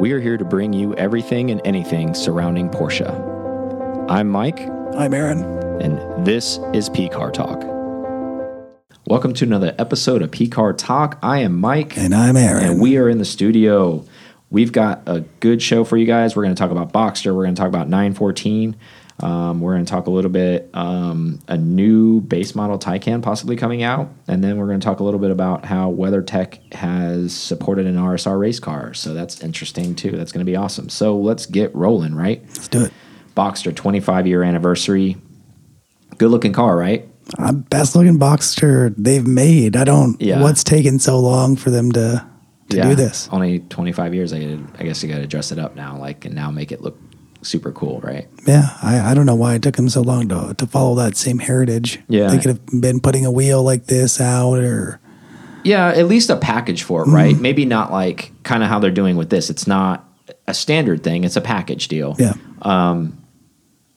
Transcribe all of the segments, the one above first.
We are here to bring you everything and anything surrounding Porsche. I'm Mike, I'm Aaron. and this is P Car Talk. Welcome to another episode of P Car Talk. I am Mike, And I'm Aaron. and we are in the studio. We've got a good show for you guys. We're going to talk about Boxster. We're going to talk about 914. Um, we're going to talk a little bit um, a new base model Taycan possibly coming out, and then we're going to talk a little bit about how WeatherTech has supported an RSR race car. So that's interesting too. That's going to be awesome. So let's get rolling, right? Let's do it. Boxster 25 year anniversary. Good looking car, right? I'm best looking Boxster they've made. I don't. Yeah. What's taken so long for them to to do this? Only 25 years. I, I guess you got to dress it up now, like, and now make it look super cool, right? Yeah, I, I don't know why it took them so long to to follow that same heritage. Yeah. they could have been putting a wheel like this out, or Yeah, at least a package for it, mm-hmm. right? Maybe not like kind of how they're doing with this. It's not a standard thing. It's a package deal. yeah, um,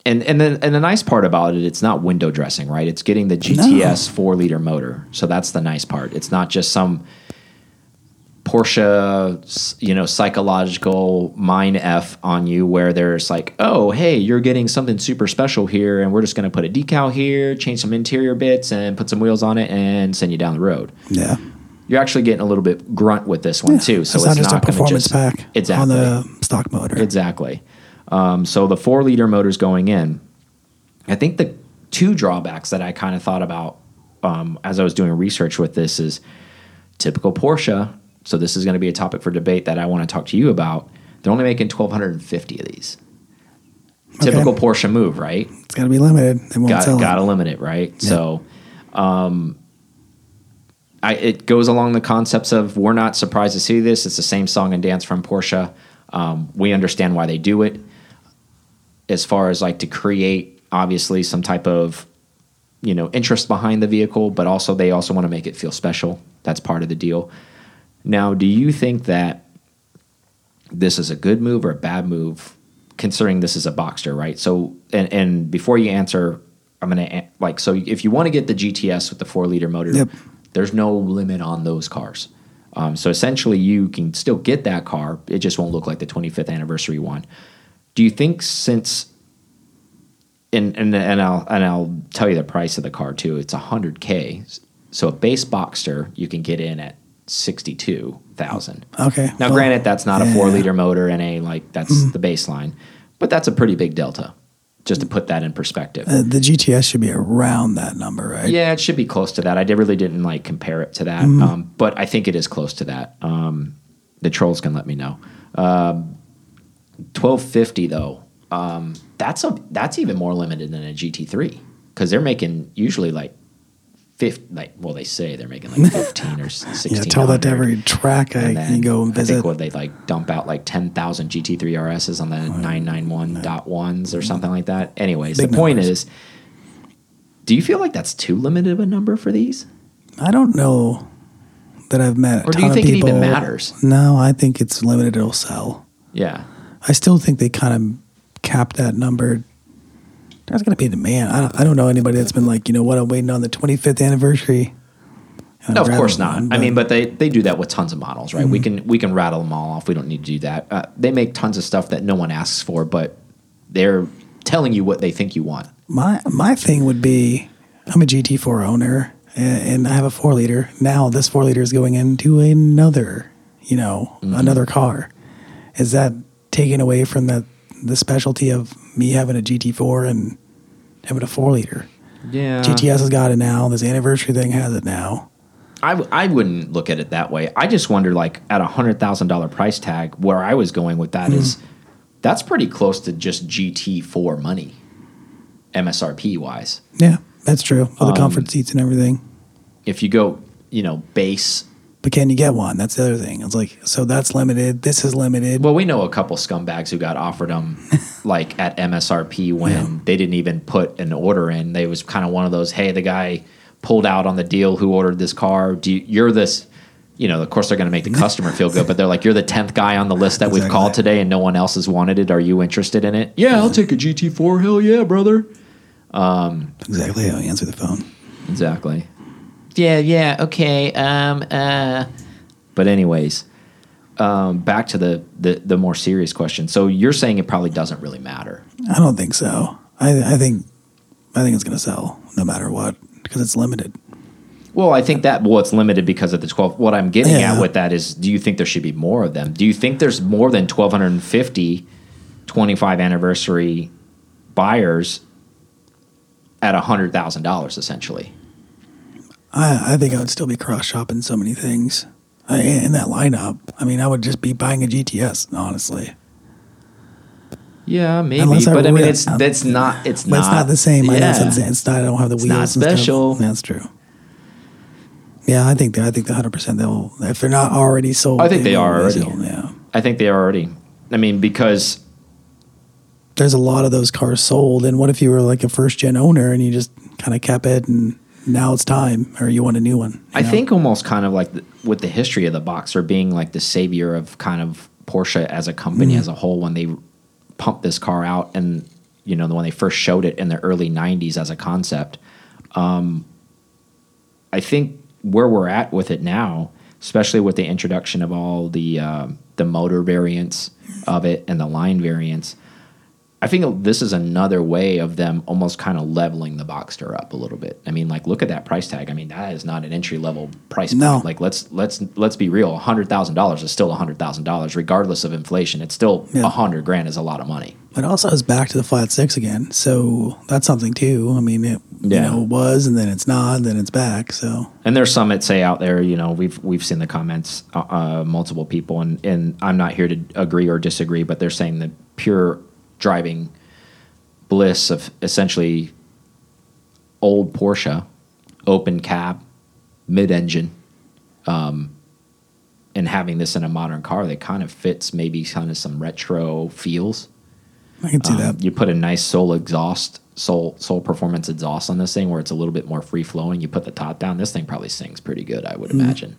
And and then and the nice part about it, it's not window dressing, right? It's getting the GTS four liter motor. So that's the nice part. It's not just some Porsche, you know, psychological mind f on you where there's like, oh, hey, you're getting something super special here, and we're just going to put a decal here, change some interior bits, and put some wheels on it, and send you down the road. yeah. You're actually getting a little bit grunt with this one too. So it's, it's, not just a performance just- pack Exactly. on the stock motor. Exactly. Um, so the four liter motors going in. I think the two drawbacks that I kind of thought about um, as I was doing research with this is typical Porsche. So this is going to be a topic for debate that I want to talk to you about. They're only making 1,250 of these. Typical Porsche move, right? it's got to be limited. They won't got sell got to limit it, right? So, um, I it goes along the concepts of we're not surprised to see this. It's the same song and dance from Porsche. Um, we understand why they do it. As far as like to create, obviously, some type of you know interest behind the vehicle, but also they also want to make it feel special. That's part of the deal. Now, do you think that this is a good move or a bad move, considering this is a Boxster, right? So, and and before you answer, I'm gonna like so if you want to get the GTS with the four liter motor, Yep. there's no limit on those cars. Um, so essentially, you can still get that car. It just won't look like the 25th anniversary one. Do you think since and and and I'll and I'll tell you the price of the car too. It's hundred k. So a base Boxster you can get in at sixty two thousand. Okay. Now, well, granted, that's not a four yeah. Liter motor and a like that's the baseline, but that's a pretty big delta. Just to put that in perspective. Uh, the GTS should be around that number, right? Yeah, it should be close to that. I did- really didn't like compare it to that, Mm-hmm. um, but I think it is close to that. Um, the trolls can let me know. Um, Twelve fifty though, um, that's a that's even more limited than a GT three because they're making usually like fifty. Like well, they say they're making like fifteen or sixteen. Yeah, tell that to every track I then go and I think visit. what they like dump out like ten thousand GT3 RSs on the nine nine one dot ones or something like that. Anyways, Big the point numbers. is, do you feel like that's too limited of a number for these? I don't know that I've met. A Or do you think it even matters? No, I think it's limited. It'll sell. Yeah, I still think they kind of capped that number. There's going to be demand. I don't, I don't know anybody that's been like, you know what, I'm waiting on the 25th anniversary. No, of course not. one, I mean, but- they they do that with tons of models, right? We Mm-hmm. can we can rattle them all off. We don't need to do that. Uh, they make tons of stuff that no one asks for, but they're telling you what they think you want. my my thing would be, I'm a GT4 owner, and, and I have a four liter. Now this four liter is going into another, you know, Mm-hmm. another car. Is that taken away from the the specialty of me having a GT4 and having a four liter? Yeah, GTS has got it now. This anniversary thing has it now. I, w- I wouldn't look at it that way. I just wonder, like, at a hundred thousand dollar price tag, where I was going with that is, that's pretty close to just GT four money, MSRP wise. Yeah, that's true. All the Um, comfort seats and everything. If you go, you know, base. But can you get one? That's the other thing. It's like, so that's limited. This is limited. Well, we know a couple scumbags who got offered them, like at MSRP when Yeah. they didn't even put an order in. They was kind of one of those, hey, the guy pulled out on the deal who ordered this car. Do you, you're this. You know, of course, they're going to make the customer feel good, but they're like, "You're the tenth guy on the list that we've called today, and no one else has wanted it. Are you interested in it? Yeah, I'll take a GT4. Hell yeah, brother. Um, exactly how you answer the phone. Exactly. Yeah, yeah, okay. Um, uh. But anyways, um, back to the, the the more serious question. So you're saying it probably doesn't really matter. I don't think so. I, I think I think it's going to sell no matter what because it's limited. Well, I think that well, it's limited because of the twelve. What I'm getting Yeah. at with that is, do you think there should be more of them? Do you think there's more than 1,250 25 anniversary buyers at hundred thousand dollars, essentially? I, I think I would still be cross shopping so many things I, in that lineup. I mean, I would just be buying a GTS, honestly. Yeah, maybe, Unless but I mean, really- it's that's not it's But not it's not the same. I know Yeah. it's, it's not. I don't have the It's wheels. not and stuff. special. That's true. Yeah, I think I think the hundred percent they'll if they're not already sold. I think they will are already. resell, Yeah, I think they are already. I mean, because there's a lot of those cars sold. And what if you were like a first gen owner and you just kind of kept it and now it's time or you want a new one? I know? think almost kind of like the, with the history of the Boxster being like the savior of kind of Porsche as a company Mm-hmm. as a whole when they pumped this car out and you know when they first showed it in the early 90s as a concept. Um, I think where we're at with it now, especially with the introduction of all the uh, the motor variants of it and the line variants, I think this is another way of them almost kind of leveling the Boxster up a little bit. I mean, like look at that price tag. I mean, that is not an entry level price point. No. Like let's let's let's be real. hundred thousand dollars is still hundred thousand dollars, regardless of inflation. It's still a Yeah. hundred grand is a lot of money. It also is back to the flat six again. So that's something too. I mean, it Yeah. you know, was and then it's not, and then it's back. So And there's some that say out there, you know, we've we've seen the comments, uh, uh, multiple people, and and I'm not here to agree or disagree, but they're saying the pure driving bliss of essentially old Porsche, open cab, mid-engine, um, and having this in a modern car that kind of fits maybe kind of some retro feels. I can see Um, that. You put a nice soul exhaust, soul soul performance exhaust on this thing where it's a little bit more free flowing. You put the top down, this thing probably sings pretty good, I would Mm-hmm. imagine.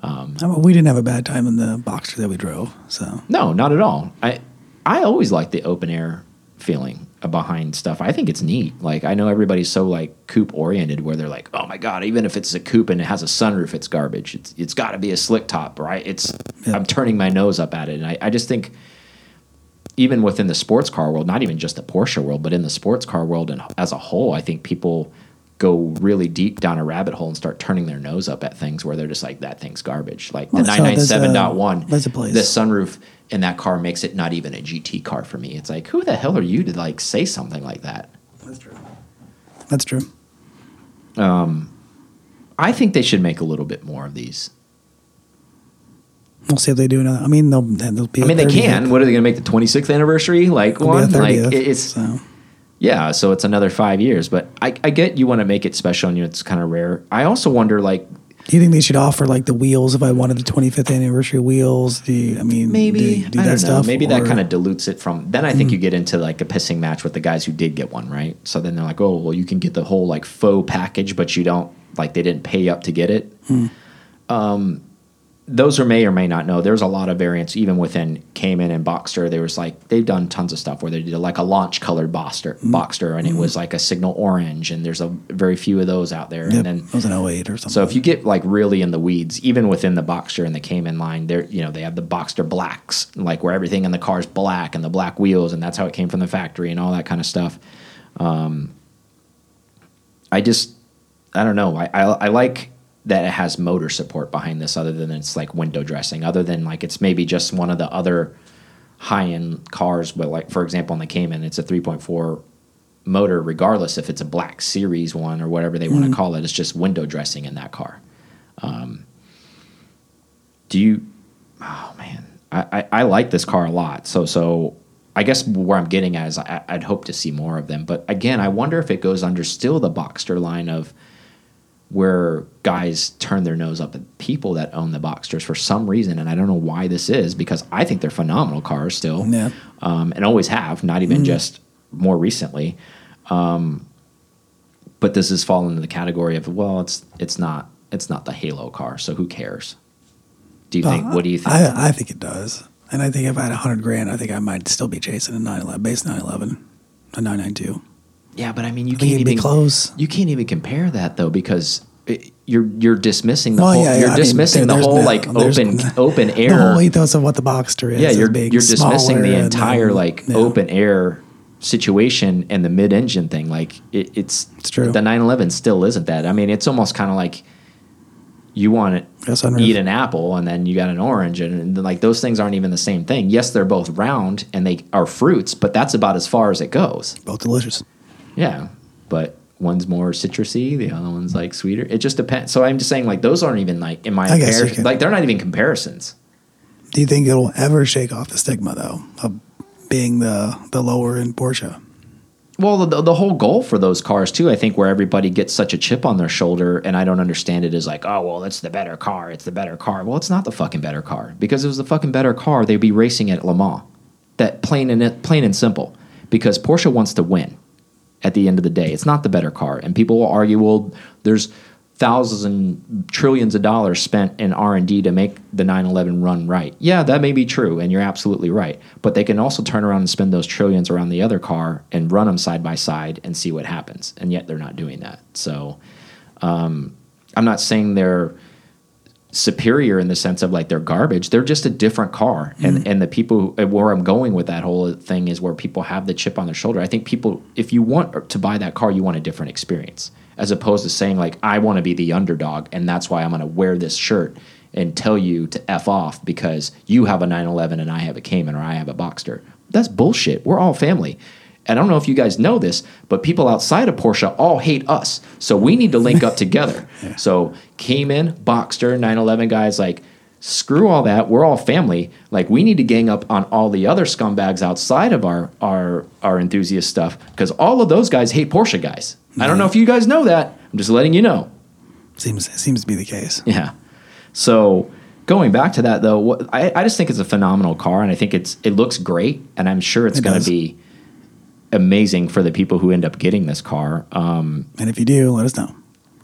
I mean, we didn't have a bad time in the Boxster that we drove. So No, not at all. I I always like the open air feeling behind stuff. I think it's neat. Like I know everybody's so like coupe oriented where they're like, "Oh my god, even if it's a coupe and it has a sunroof, it's garbage. It's it's got to be a slick top, right?" It's Yeah. I'm turning my nose up at it. And I, I just think even within the sports car world, not even just the Porsche world, but in the sports car world and as a whole, I think people go really deep down a rabbit hole and start turning their nose up at things where they're just like that thing's garbage. Like Well, the so there's a- 997.1, there's the sunroof in that car makes it not even a GT car for me. It's like, who the hell are you to like say something like that? that's true. That's true. Um, I think they should make a little bit more of these. We'll see if they do another. I mean, they'll they'll be. I mean, they 30th. can. What are they going to make the 26th anniversary like They'll one? Like 30th, it- it's so. Yeah. So it's another five years. But I, I get you want to make it special and it's kind of rare. I also wonder like Do you think they should offer like the wheels if I wanted the 25th anniversary wheels? Do you, I mean, maybe do, do I that don't stuff? know. Maybe that kind of dilutes it from. Then I think you get into like a pissing match with the guys who did get one, right? So then they're like, oh, well, you can get the whole like faux package, but you don't like they didn't pay up to get it. Um, those are may or may not know. There's a lot of variants even within Cayman and Boxster. There was like they've done tons of stuff where they did like a launch colored Boxster, Boxster, and it was like a signal orange, and there's a very few of those out there. Yep, And then it was an 08 or something. so if you get like really in the weeds, even within the Boxster and the Cayman line, there you know they have the Boxster blacks, like where everything in the car is black and the black wheels, and that's how it came from the factory and all that kind of stuff. Um, I just I don't know. I, I I like that it has motor support behind this, other than it's like window dressing, other than like it's maybe just one of the other high end cars. But like for example, in the Cayman, it's a three point four motor, regardless if it's a black series one or whatever they want to call it. It's just window dressing in that car. Um, do you? Oh man, I, I, I like this car a lot. So so I guess where I'm getting at is I, I'd hope to see more of them. But again, I wonder if it goes under still the Boxster line of where guys turn their nose up at people that own the Boxsters for some reason, and I don't know why this is because I think they're phenomenal cars still, Yeah. um, and always have, not even just more recently. Um, but this has fallen into the category of well, it's it's not it's not the Halo car, so who cares? Do you think? Uh, what do you think? I, I think it does. And I think if I had a 100 grand, I think I might still be chasing a 911, base 911, a 992. Yeah, but I mean, you I can't even close. You can't even compare that though, because it- you're you're dismissing the Well, whole yeah, yeah, you're I mean, dismissing there- the whole no- like open open The air whole ethos of what the Boxster is. yeah you're being you're dismissing the entire like yeah. open air situation and the mid-engine thing like it, it's It's true. the 911 still isn't that i mean it's almost kind of like you want Yes, to eat an apple and then you got an orange and, and, like those things aren't even the same thing yes they're both round and they are fruits but that's about as far as it goes Both delicious. Yeah, but one's more citrusy, the other one's like sweeter. It just depends. So I'm just saying, like those aren't even like in my I guess you comparison. can- Like they're not even comparisons. Do you think it'll ever shake off the stigma though of being the the lower end Porsche? Well, the, the whole goal for those cars too, I think, where everybody gets such a chip on their shoulder, and I don't understand it, is like, oh well, it's the better car, it's the better car. Well, it's not the fucking better car because if it was the fucking better car, they'd be racing at Le Mans. That plain and plain and simple. Because Porsche wants to win. At the end of the day, it's not the better car, and people will argue, well, there's thousands and trillions of dollars spent in R&D to make the 911 run right. Yeah, that may be true and you're absolutely right. But they can also turn around and spend those trillions around the other car and run them side by side and see what happens. And yet they're not doing that. So um, I'm not saying they're superior in the sense of like they're garbage. They're just a different car. Hmm. And and the people who, where I'm going with that whole thing is where people have the chip on their shoulder. I think people if you want to buy that car, you want a different experience as opposed to saying like I want to be the underdog and that's why I'm going to wear this shirt and tell you to f off because you have a 911 and I have a Cayman or I have a Boxster. That's bullshit. We're all family. And I don't know if you guys know this, but people outside of Porsche all hate us. So we need to link up together. So Cayman, Boxster, 911 guys, like, screw all that. We're all family. Like, we need to gang up on all the other scumbags outside of our our our enthusiast stuff because all of those guys hate Porsche guys. I don't know if you guys know that. I'm just letting you know. Seems seems to be the case. Yeah. So going back to that though, what, I, I just think it's a phenomenal car, and I think it's it looks great, and I'm sure it's It going to be amazing for the people who end up getting this car. Um, And if you do, let us know.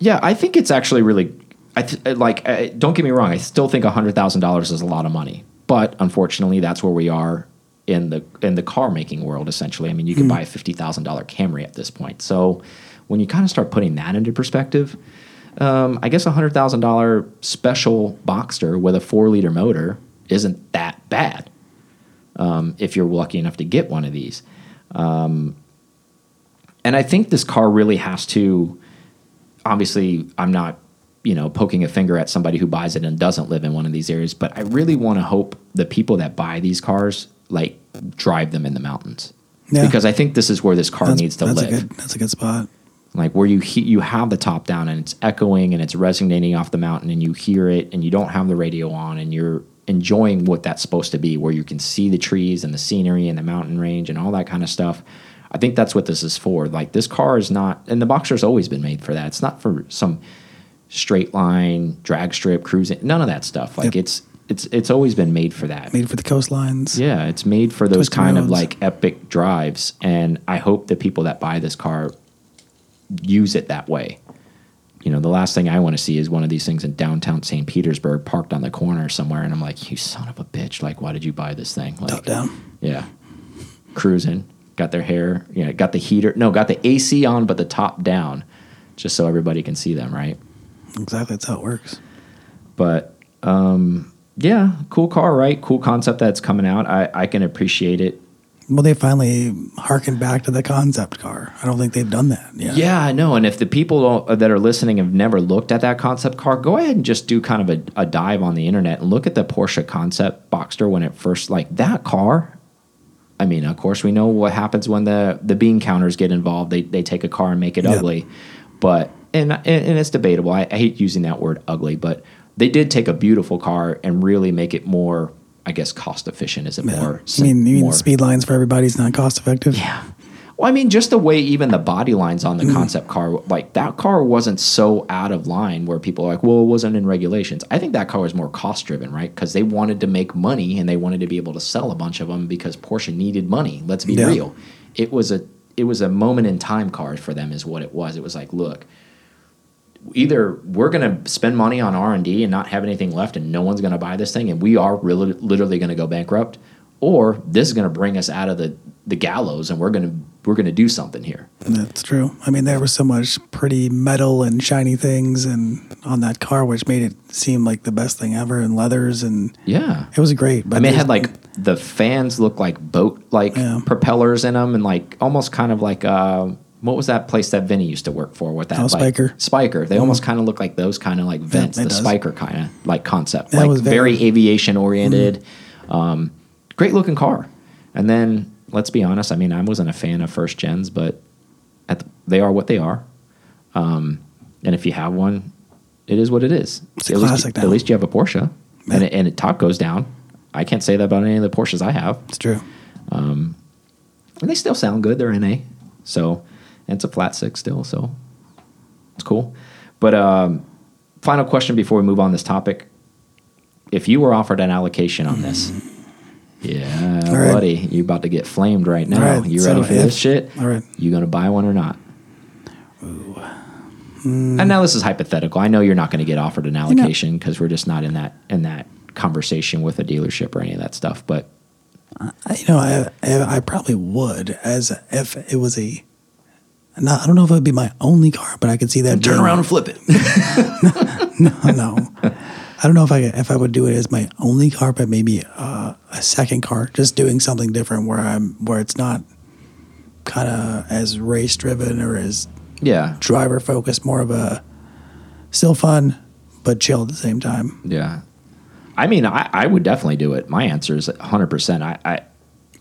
yeah, I think it's actually really. I th- like. I, don't get me wrong. I still think hundred thousand dollars is a lot of money, but unfortunately, that's where we are in the in the car making world. Essentially, I mean, you can buy a fifty thousand dollar Camry at this point. So when you kind of start putting that into perspective, um, I guess a hundred thousand dollar special Boxster with a four liter motor isn't that bad. Um, if you're lucky enough to get one of these. Um, and I think this car really has to. Obviously, I'm not, you know, poking a finger at somebody who buys it and doesn't live in one of these areas, but I really want to hope the people that buy these cars like drive them in the mountains, Yeah. because I think this is where this car That's, needs to that's live a good that's a good spot. like where you he- you have the top down and it's echoing and it's resonating off the mountain and you hear it and you don't have the radio on and you're enjoying what that's supposed to be where you can see the trees and the scenery and the mountain range and all that kind of stuff. I think that's what this is for. Like this car is not and the Boxster's always been made for that. It's not for some straight line drag strip cruising none of that stuff. Like Yep. it's it's it's always been made for that. Made for the coastlines. yeah, it's made for those kind of like epic drives, and I hope the people that buy this car use it that way. You know, the last thing I want to see is one of these things in downtown St. Petersburg parked on the corner somewhere, and I'm like, you son of a bitch! Like, why did you buy this thing? Like, Top down. yeah, cruising, got their hair, you know, got the heater, no, got the AC on, but the top down, just so everybody can see them, right? Exactly. That's how it works. But um, yeah, cool car, right? Cool concept that's coming out. I, I can appreciate it. Well, they finally harkened back to the concept car. I don't think they've done that. Yeah. Yeah, I know. And if the people uh, that are listening have never looked at that concept car, go ahead and just do kind of a, a dive on the internet and look at the Porsche concept Boxster when it first like that car. I mean, of course, we know what happens when the the bean counters get involved. They they take a car and make it Yep. ugly, but and and and it's debatable. I, I hate using that word ugly, but they did take a beautiful car and really make it more, I guess, cost efficient. Is it Yeah. more? I mean, you mean more- speed lines for everybody's not cost effective? yeah. Well, I mean, just the way even the body lines on the mm-hmm. concept car, like that car wasn't so out of line where people are like, well, it wasn't in regulations. I think that car was more cost driven, right? Because they wanted to make money and they wanted to be able to sell a bunch of them because Porsche needed money. Let's be Yeah. real. It was a it was a moment in time car for them, is what it was. It was like, look, either we're going to spend money on r&d and not have anything left and no one's going to buy this thing and we are really, literally going to go bankrupt or this is going to bring us out of the, the gallows and we're going to we're going to do something here. That's true. I mean, there was so much pretty metal and shiny things and on that car, which made it seem like the best thing ever, and leathers, and Yeah. it was great. But I mean, it had like the fans look like boat like Yeah. propellers in them, and like almost kind of like uh, what was that place that Vinny used to work for with that Oh, like, Spyker. Mm-hmm. Spyker. They almost kind of look like those kind of like vents, it the does. Spyker kind of like concept, That like was very, very- Mm-hmm. aviation oriented. Um, great looking car, and then let's be honest. I mean, I wasn't a fan of first gens, but at the, they are what they are. Um, and if you have one, it is what it is. It's at, least, at least you have a Porsche, Yeah. and it, and it top goes down. I can't say that about any of the Porsches I have, it's true. Um, and they still sound good. They're NA, so and it's a flat six still, so it's cool. But um, final question before we move on this topic: If you were offered an allocation on this, yeah, All right. buddy, you're about to get flamed right now. Right, You ready for this shit? all right. you gonna buy one or not? And now this is hypothetical. I know you're not going to get offered an allocation because we're just not in that in that conversation with a dealership or any of that stuff. But I, you know, I, I I probably would as if it was a. Not, I don't know if it would be my only car, but I could see that. turn around and flip it. no, no. I don't know if I if I would do it as my only car, but maybe uh, a second car, just doing something different where I'm where it's not kind of as race driven or as yeah, driver focused, more of a still fun but chill at the same time. yeah. I mean, I, I would definitely do it. My answer is 100. percent I, I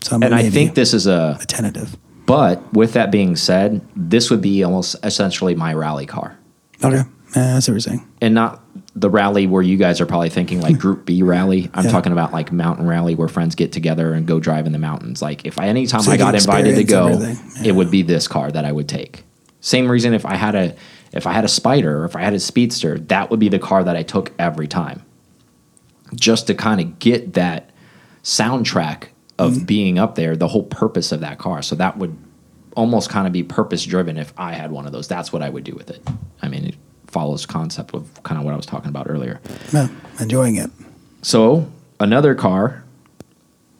So and I think this is a. a tentative. But with that being said, this would be almost essentially my rally car. Okay, yeah, see what you're saying. and not the rally where you guys are probably thinking like Group B rally. I'm Yeah. talking about like mountain rally where friends get together and go drive in the mountains. Like if I anytime So I got invited to go, everything. it would be this car that I would take. Same reason if I had a if I had a Spider or if I had a Speedster, that would be the car that I took every time. Just to kind of get that soundtrack of Mm-hmm. being up there, the whole purpose of that car. So that would almost kind of be purpose driven if I had one of those. That's what I would do with it. I mean, it follows concept of kind of what I was talking about earlier. Yeah, enjoying it. So another car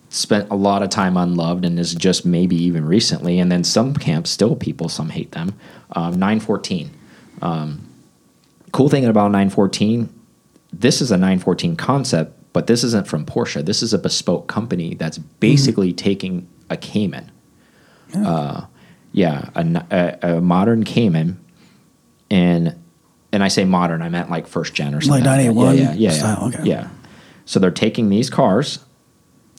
spent a lot of time unloved and is just maybe even recently, and then some camps still people some hate them. Um, 914. Um, cool thing about 914, this is a 914 concept, but this isn't from Porsche. This is a bespoke company that's basically taking a Cayman. Uh, yeah, a modern Cayman, and and I say modern, I meant like first gen or something. Like that. 981 yeah, yeah, yeah, style, yeah. okay. yeah. So they're taking these cars.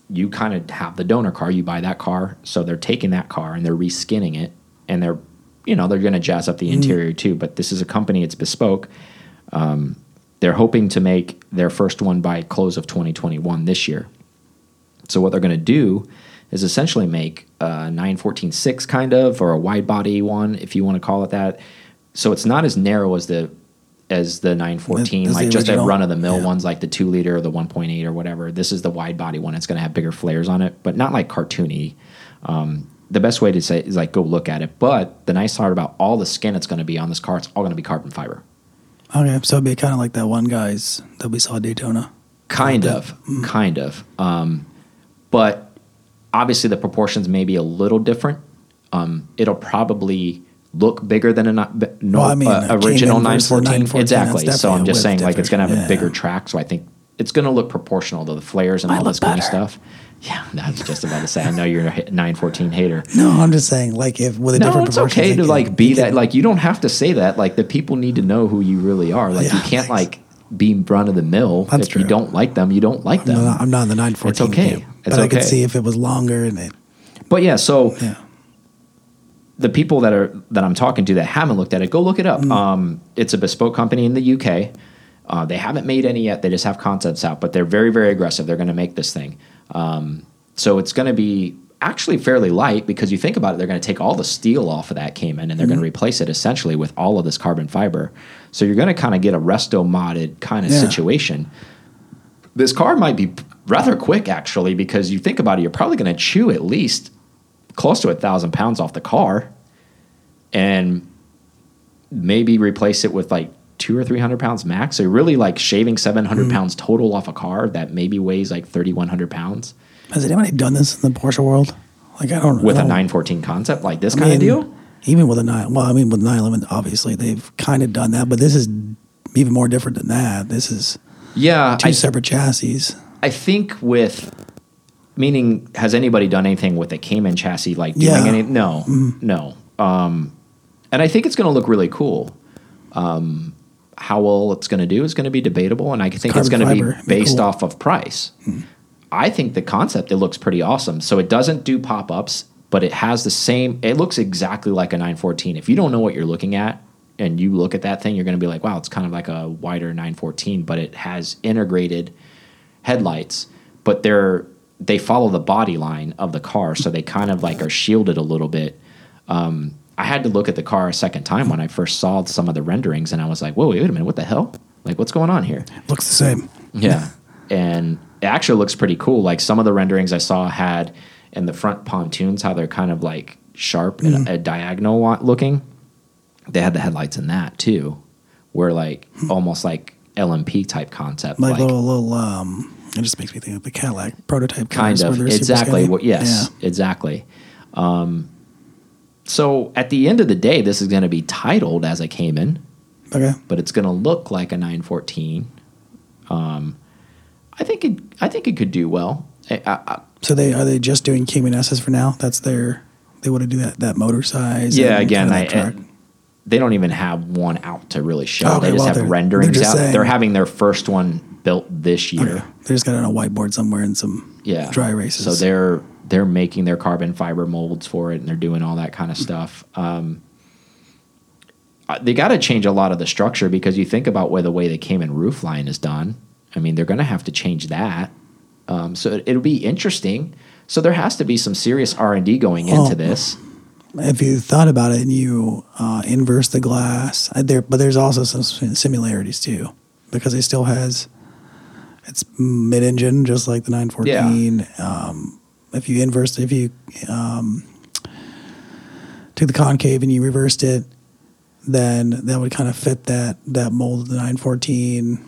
You kind of have the donor car. You buy that car. So they're taking that car and they're reskinning it, and they're, you know, they're going to jazz up the interior too. But this is a company. It's bespoke. Um, they're hoping to make their first one by close of 2021 this year. So what they're going to do is essentially make a 914.6 kind of or a wide body one, if you want to call it that. So it's not as narrow as the as the 914, like the just a run of the mill Yeah. ones, like the two liter or the 1.8 or whatever. This is the wide body one. It's going to have bigger flares on it, but not like cartoony. Um, the best way to say it is like go look at it. But the nice part about all the skin it's going to be on this car, it's all going to be carbon fiber. Okay, so it'd be kind of like that one guy's that we saw at Daytona. Kind of, kind of. Um, but obviously, the proportions may be a little different. Um, it'll probably look bigger than a no, Well, I mean, uh, original Cayman versus a 914. 914, Exactly. So I'm just saying, like, it's going to have a bigger track. So I think it's going to look proportional to the flares and Might all this kind of stuff. Yeah, I was just about to say. I know you're a hi- 914 hater. No, I'm just saying, like if with a No, different it's okay to can- like be that. can- Like you don't have to say that. Like the people need to know who you really are. Like you can't thanks. like be run of the mill. That's if you don't like them, you don't like I'm them. not, I'm not in the 914. It's okay. camp, It's but I could see if it was longer and it. But yeah, so Yeah. the people that are that I'm talking to that haven't looked at it, go look it up. Mm. Um, it's a bespoke company in the UK. Uh, they haven't made any yet. They just have concepts out, but they're very very aggressive. They're going to make this thing. Um, so it's going to be actually fairly light because you think about it, they're going to take all the steel off of that Cayman and they're going to replace it essentially with all of this carbon fiber. So you're going to kind of get a resto modded kind of Yeah. situation. This car might be rather quick actually because you think about it, you're probably going to chew at least close to a thousand pounds off the car and maybe replace it with like two or three hundred pounds max. So you're really like shaving seven hundred pounds total off a car that maybe weighs like thirty one hundred pounds. Has anybody done this in the Porsche world? Like I don't know. with I a don't- 914 concept like this I kind of deal. Even with a nine, well, I mean, with 911, obviously they've kind of done that, but this is even more different than that. This is Yeah, two I, separate chassis. I think with meaning has anybody done anything with a Cayman chassis like doing Yeah. Any no no um, and I think it's going to look really cool. Um, how well it's going to do is going to be debatable, and I think it's going to be based cool. off of price. I think the concept it looks pretty awesome. So it doesn't do pop ups, but it has the same. It looks exactly like a 914. If you don't know what you're looking at, and you look at that thing, you're going to be like, wow, it's kind of like a wider 914, but it has integrated headlights, but they're they follow the body line of the car, so they kind of like are shielded a little bit. Um, I had to look at the car a second time when I first saw some of the renderings, and I was like, "Whoa, wait a minute, what the hell? Like, what's going on here?" Looks the same. Yeah, and it actually looks pretty cool. Like some of the renderings I saw had in the front pontoons, how they're kind of like sharp and a diagonal looking. They had the headlights in that too, where like almost like LMP type concept, Like, little, little, um, it just makes me think of the Cadillac prototype kind of exactly yes exactly um, so at the end of the day this is going to be titled as a cayman. Okay. but it's going to look like a 914 um, i think it i think it could do well I, I, I- So they are they just doing Cayman S's for now? That's their they want to do that that motor size. yeah again kinda I, truck. they don't even have one out to really show Okay, they just well, have they're- renderings they're just out saying- they're having their first one built this year Okay. They just got it on a whiteboard somewhere in some yeah dry races. so they're they're making their carbon fiber molds for it and they're doing all that kind of stuff. Um, uh, they got to change a lot of the structure because you think about where the way the Cayman roof line is done. I mean they're going to have to change that. Um, so it, it'll be interesting. So there has to be some serious r&d going Well, into this. if you thought about it and you uh, inverse the glass, uh, there, but there's also some similarities too, because it still has it's mid-engine, just like the 914. Um, if you inversed, if you um, took the concave and you reversed it, then that would kind of fit that that mold of the 914.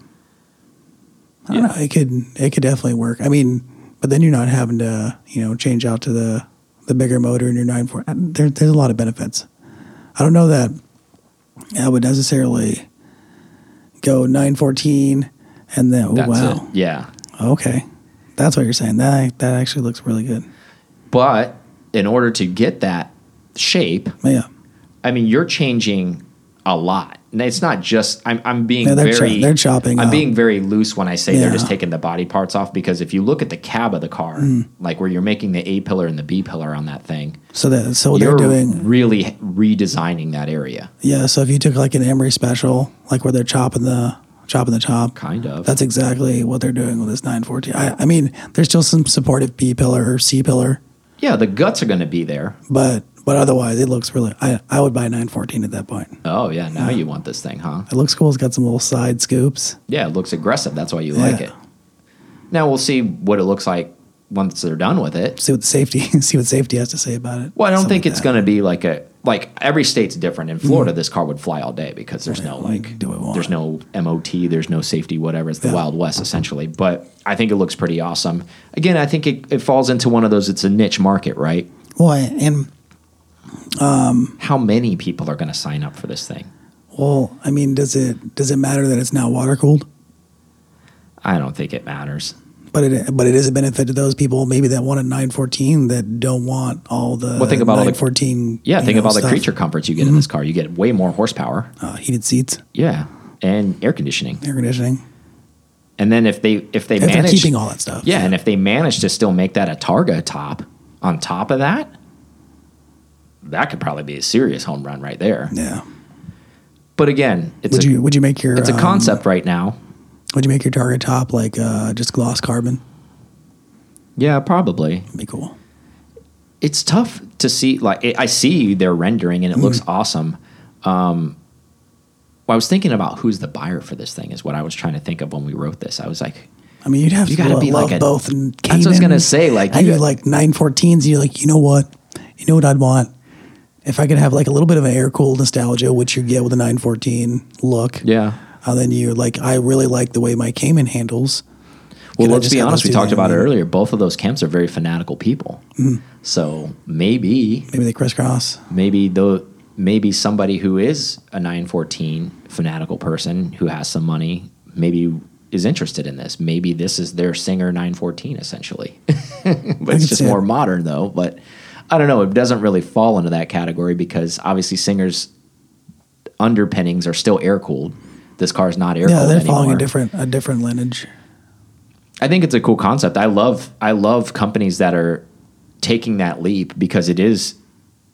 I don't Yeah. know. It could it could definitely work. I mean, but then you're not having to you know change out to the the bigger motor in your 914. There, there's a lot of benefits. I don't know that I would necessarily go 914 and then oh that's wow it yeah okay that's what you're saying that that actually looks really good but in order to get that shape yeah I mean, you're changing a lot. And it's not just I'm I'm being Yeah, they're very cho- they're chopping I'm up. being very loose when I say they're just taking the body parts off because if you look at the cab of the car, Mm. like where you're making the A pillar and the B pillar on that thing, so that so you're they're doing really redesigning that area. yeah so if you took like an Emory special like where they're chopping the chopping the top Kind of. that's exactly what they're doing with this 914 I, I mean there's still some supportive B pillar or C pillar yeah, the guts are going to be there. but but otherwise it looks really I, I would buy a 914 at that point Oh yeah, now you want this thing, huh? it looks cool it's got some little side scoops Yeah, it looks aggressive. That's why you like it. Now we'll see what it looks like once they're done with it. see what the safety see what safety has to say about it Well, I don't Something think like it's going to be like a like every state's different. In Florida, mm-hmm. this car would fly all day because there's no like do want. there's no MOT, there's no safety, whatever. It's the Yeah. Wild West essentially. But I think it looks pretty awesome. Again, I think it, it falls into one of those. It's a niche market, right? well and um, How many people are going to sign up for this thing? Well, I mean, does it does it matter that it's now water cooled? I don't think it matters. But it but it is a benefit to those people maybe that want a 914 that don't want all the Well, think about all the- 914. Yeah, think know, of all the creature comforts you get in this car. You get way more horsepower. uh, heated seats, Yeah, and air conditioning. air conditioning. And then if they if they If manage keeping all that stuff, Yeah, and if they manage to still make that a Targa top on top of that, that could probably be a serious home run right there. yeah. But again, it's Would a, you would you make your it's a um, concept right now. Would you make your Targa top like uh, just gloss carbon? Yeah, probably. That'd be cool. It's tough to see. Like I I see their rendering and it looks Mm-hmm. awesome. Um, well, I was thinking about who's the buyer for this thing. Is what I was trying to think of when we wrote this. I was like, I mean, you'd have You to gotta be love like a- both. And That's what I was gonna say, like, you like 914s. And you're like, you know what? You know what I'd want if I could have like a little bit of an air cooled nostalgia, which you get with a 914 look. yeah. And then you like, I really like the way my Cayman handles. Well, Can let's be honest. We talked about it earlier. Both of those camps are very fanatical people. Mm-hmm. So maybe, Maybe they crisscross. maybe though, maybe somebody who is a 914 fanatical person who has some money, maybe is interested in this. Maybe this is their Singer 914 essentially. but it's just see it. more modern though. But I don't know. It doesn't really fall into that category because obviously Singer's underpinnings are still air cooled. This car is not air Yeah, cooled they're anymore. following a different a different lineage. I think it's a cool concept. I love I love companies that are taking that leap because it is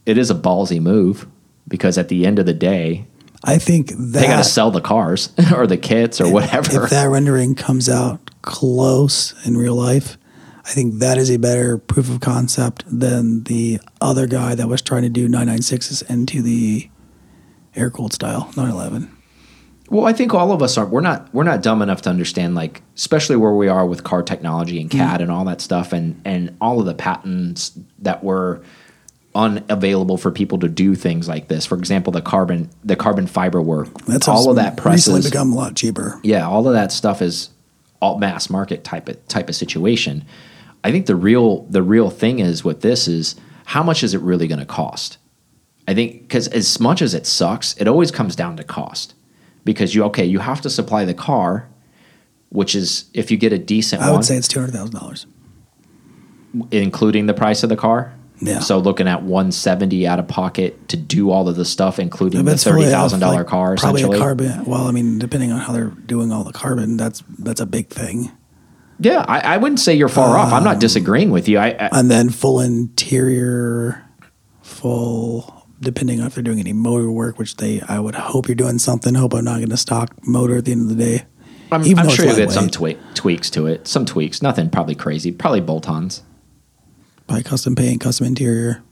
it is a ballsy move because at the end of the day I think that they got to sell the cars or the kits or whatever. If that rendering comes out close in real life, I think that is a better proof of concept than the other guy that was trying to do 996s into the air cooled style 911. Well, I think all of us are we're not we're not dumb enough to understand like especially where we are with car technology and mm-hmm. CAD and all that stuff and and all of the patents that were unavailable for people to do things like this. For example, the carbon the carbon fiber work. That's all of that recently become a lot cheaper. yeah, all of that stuff is all mass market type of type of situation. I think the real the real thing is with this is how much is it really going to cost? I think because as much as it sucks, it always comes down to cost. Because you okay, you have to supply the car, which is if you get a decent I one, would say it's two hundred thousand dollars. including the price of the car. Yeah. So looking at one seventy out of pocket to do all of the stuff, including the thirty off, thousand dollar like, car, Probably essentially. a carbon. Well, I mean, depending on how they're doing all the carbon, that's that's a big thing. Yeah, I, I wouldn't say you're far off. Um, I'm not disagreeing with you. I, I and then full interior, full depending on if they're doing any motor work, which they I would hope you're doing something. Hope I'm not going to stock motor at the end of the day. I'm, Even I'm sure you'll get some twe- tweaks to it. Some tweaks, nothing probably crazy. Probably bolt-ons. Buy custom paint, custom interior,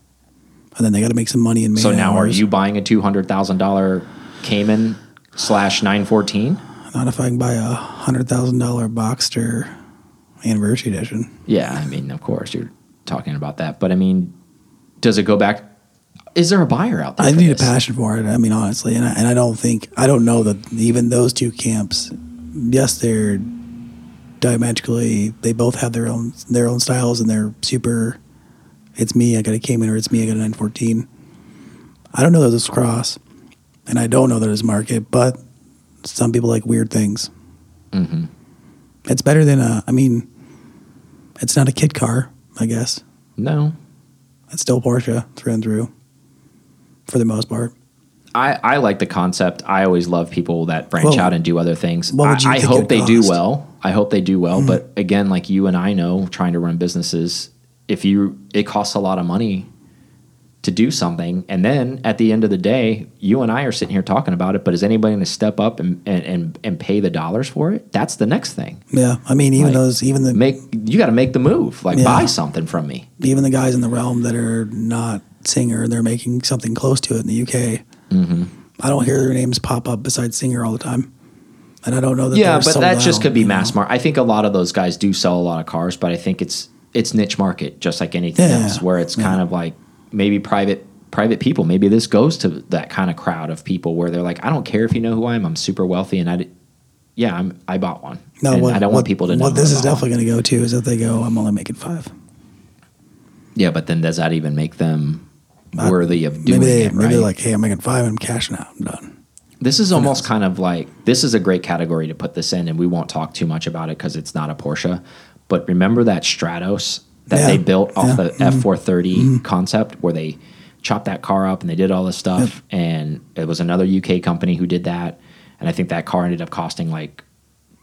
and then they got to make some money in. So now, are you buying a two hundred thousand dollar Cayman slash nine fourteen? Not if I can buy a hundred thousand dollar Boxster anniversary edition. Yeah, I mean, of course you're talking about that, but I mean, does it go back? Is there a buyer out there? I need a passion for it. I mean, honestly, and I, and I don't think I don't know that even those two camps. Yes, they're diametrically. They both have their own their own styles, and they're super. It's me. I got a Cayman, or it's me. I got a 914. I don't know that this cross, and I don't know that it's market, but some people like weird things. Mm-hmm. It's better than a. I mean, it's not a kid car. I guess No, it's still Porsche through and through, for the most part. I, I like the concept. I always love people that branch Well, out and do other things. what would you I, I hope they do well. I hope they do well. Mm-hmm. But again, like you and I know, trying to run businesses, if you it costs a lot of money to do something, and then at the end of the day, you and I are sitting here talking about it. But is anybody going to step up and, and, and, and pay the dollars for it? That's the next thing. Yeah, I mean, even Like, those, even the Make you got to make the move. Like Yeah. buy something from me. even the guys in the realm that are not singer, and they're making something close to it in the UK. Mm-hmm. I don't hear their names pop up besides singer all the time, and I don't know that. yeah, but that just could be mass market. I think a lot of those guys do sell a lot of cars, but I think it's it's niche market, just like anything Yeah, else, where it's yeah. kind of like maybe private private people. Maybe this goes to that kind of crowd of people where they're like, I don't care if you know who I am. I'm super wealthy, and I, yeah, I'm I bought one. No, and what, I don't what, want people to know. what this is definitely going to go to is if they go, I'm only making five. Yeah, but then does that even make them worthy of doing maybe they, it? maybe right? like, hey, I'm making five, I'm cashing out, I'm done. This is almost kind of like this is a great category to put this in, and we won't talk too much about it because it's not a Porsche. But remember that Stratos that Yeah, they built off yeah, the mm-hmm. F four thirty mm-hmm. concept, where they chopped that car up and they did all this stuff, and it was another UK company who did that, and I think that car ended up costing like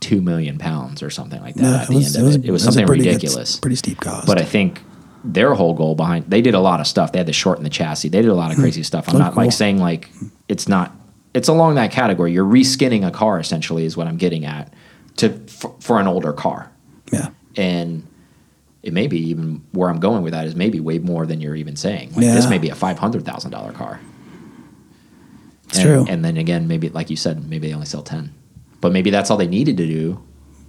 two million pounds or something like that No, at the end of it. It was a something pretty ridiculous. pretty steep cost. But I think their whole goal behind they did a lot of stuff. They had to shorten the chassis. They did a lot of hmm. crazy stuff. I'm Oh, not like saying like it's not. It's along that category. You're reskinning a car essentially is what I'm getting at to for, for an older car, yeah, and it may be even where I'm going with that is maybe way more than you're even saying. Like this may be a five hundred thousand dollar car. It's and, true. And then again, maybe like you said, maybe they only sell ten, but maybe that's all they needed to do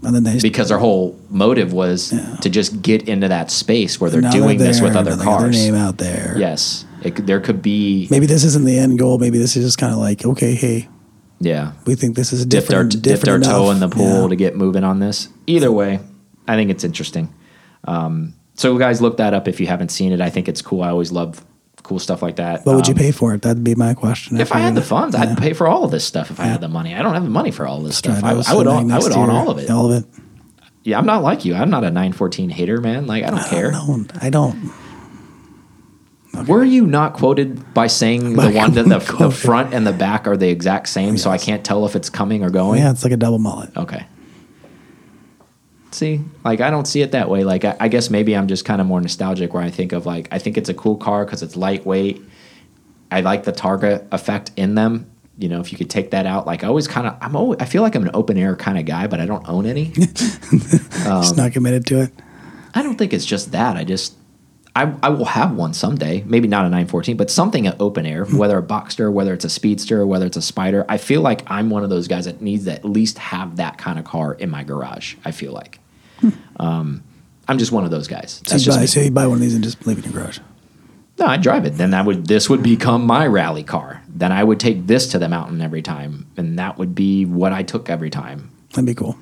and then they because their whole motive was Yeah. to just get into that space where they're now doing this with other cars. Their name out there. Yes, it, there could be. Maybe this isn't the end goal. Maybe this is just kind of like, okay, hey, Yeah, we think this is dipped our different. dipped our toe in the pool Yeah. to get moving on this. Either way, I think it's interesting. Um, so guys, look that up if you haven't seen it. I think it's cool. I always love cool stuff like that. What would you Um, pay for it? That'd be my question. If I had the funds, yeah. I'd pay for all of this stuff. If I had the money, I don't have the money for all this stuff. I, I would own, I would own all of it. All of it. Yeah, I'm not like you. I'm not a 914 hater, man. Like I don't care. No, I don't. Were you not quoted by saying the one that the, the front and the back are the exact same, so I can't tell if it's coming or going? Yeah, it's like a double mullet. Okay. See, like I don't see it that way. Like I, I guess maybe I'm just kind of more nostalgic, where I think of like I think it's a cool car because it's lightweight. I like the Targa effect in them. You know, if you could take that out, like I always kind of, I'm always, I feel like I'm an open air kind of guy, but I don't own any. Um, Just not committed to it. I don't think it's just that. I just, I, I will have one someday. Maybe not a 914, but something at open air, whether a Boxster, whether it's a Speedster, whether it's a Spider. I feel like I'm one of those guys that needs to at least have that kind of car in my garage. I feel like. Um, I'm just one of those guys. So That's you, just buy, so you buy one of these and just leave it in your garage. No, I drive it. Then that would this would become my rally car. Then I would take this to the mountain every time, and that would be what I took every time. That'd be cool.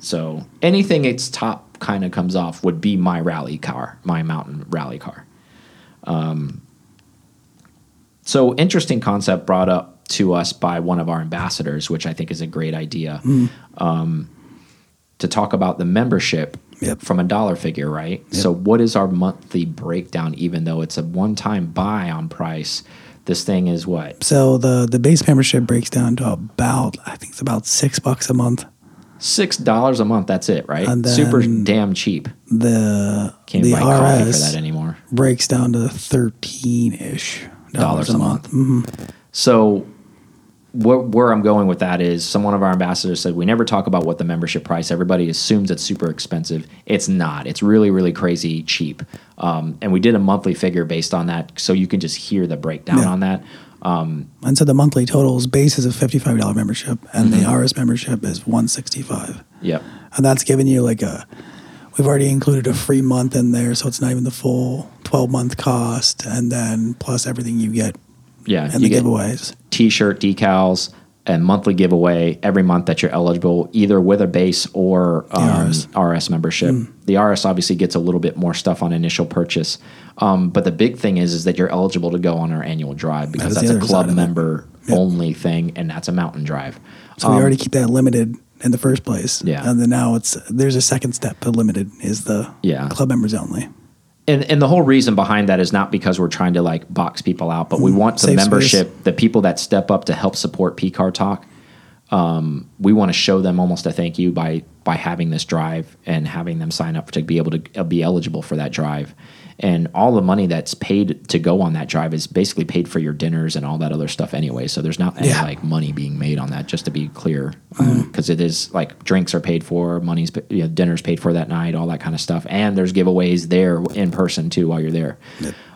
So anything its top kind of comes off would be my rally car, my mountain rally car. Um, so interesting concept brought up to us by one of our ambassadors, which I think is a great idea, um, to talk about the membership Yep. from a dollar figure, right? So what is our monthly breakdown? Even though it's a one-time buy on price, this thing is what So the the base membership breaks down to about I think it's about six bucks a month. Six dollars a month. That's it, right? Super damn cheap. The Can't the buy coffee for RS that anymore. breaks down to thirteen ish dollars a month. Mm-hmm. So, where, where I'm going with that is, some one of our ambassadors said we never talk about what the membership price. Everybody assumes it's super expensive. It's not. It's really, really crazy cheap. Um, and we did a monthly figure based on that, so you can just hear the breakdown Yeah. on that. And so the monthly totals base is a fifty five dollar membership, and Mm-hmm. the RS membership is one sixty five. Yep. and that's giving you like a we've already included a free month in there so it's not even the full 12 month cost and then plus everything you get Yeah. and you the get giveaways T-shirt decals and monthly giveaway every month that you're eligible, either with a base or um, RS. RS. membership. The RS obviously gets a little bit more stuff on initial purchase, um, but the big thing is is that you're eligible to go on our annual drive because the that's a club side of it. member Yep. only thing, and that's a mountain drive. so Um, we already keep that limited in the first place Yeah. and then now it's there's a second step to limited is the Yeah. club members only and and the whole reason behind that is not because we're trying to like box people out, but we want the Mm-hmm. Membership, the people that step up to help support PCAR Talk. Um, we want to show them almost a thank you by by having this drive and having them sign up to be able to be eligible for that drive. And all the money that's paid to go on that drive is basically paid for your dinners and all that other stuff anyway. So there's not any Yeah. like money being made on that. Just to be clear, Mm-hmm. because is like drinks are paid for, money's you know, dinners paid for that night, all that kind of stuff, and there's giveaways there in person too while you're there.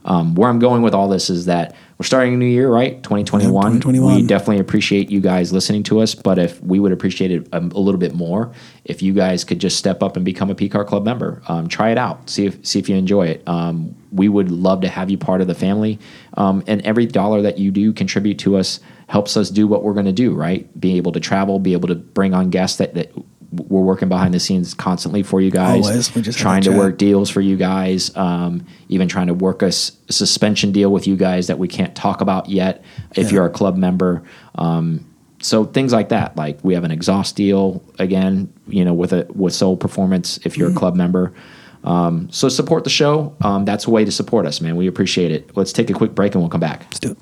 Um, where I'm going with all this is that we're starting a new year, right? 2021. Yep, 2021. We definitely appreciate you guys listening to us, but if we would appreciate it a, a little bit more if you guys could just step up and become a PCAR Club member. Um, try it out. See if see if you enjoy it. Um, we would love to have you part of the family. Um, and every dollar that you do contribute to us helps us do what we're going to do, right? Be able to travel, be able to bring on guests that, that we're working behind the scenes constantly for you guys. Always. We're just trying to work deals for you guys, um, even trying to work a s- suspension deal with you guys that we can't talk about yet if Yeah. you're a club member. Um, so things like that, like we have an exhaust deal again, you know, with a with Soul Performance if Mm-hmm. you're a club member. Um, so support the show. Um, that's a way to support us, man. We appreciate it. Let's take a quick break and we'll come back. let's do it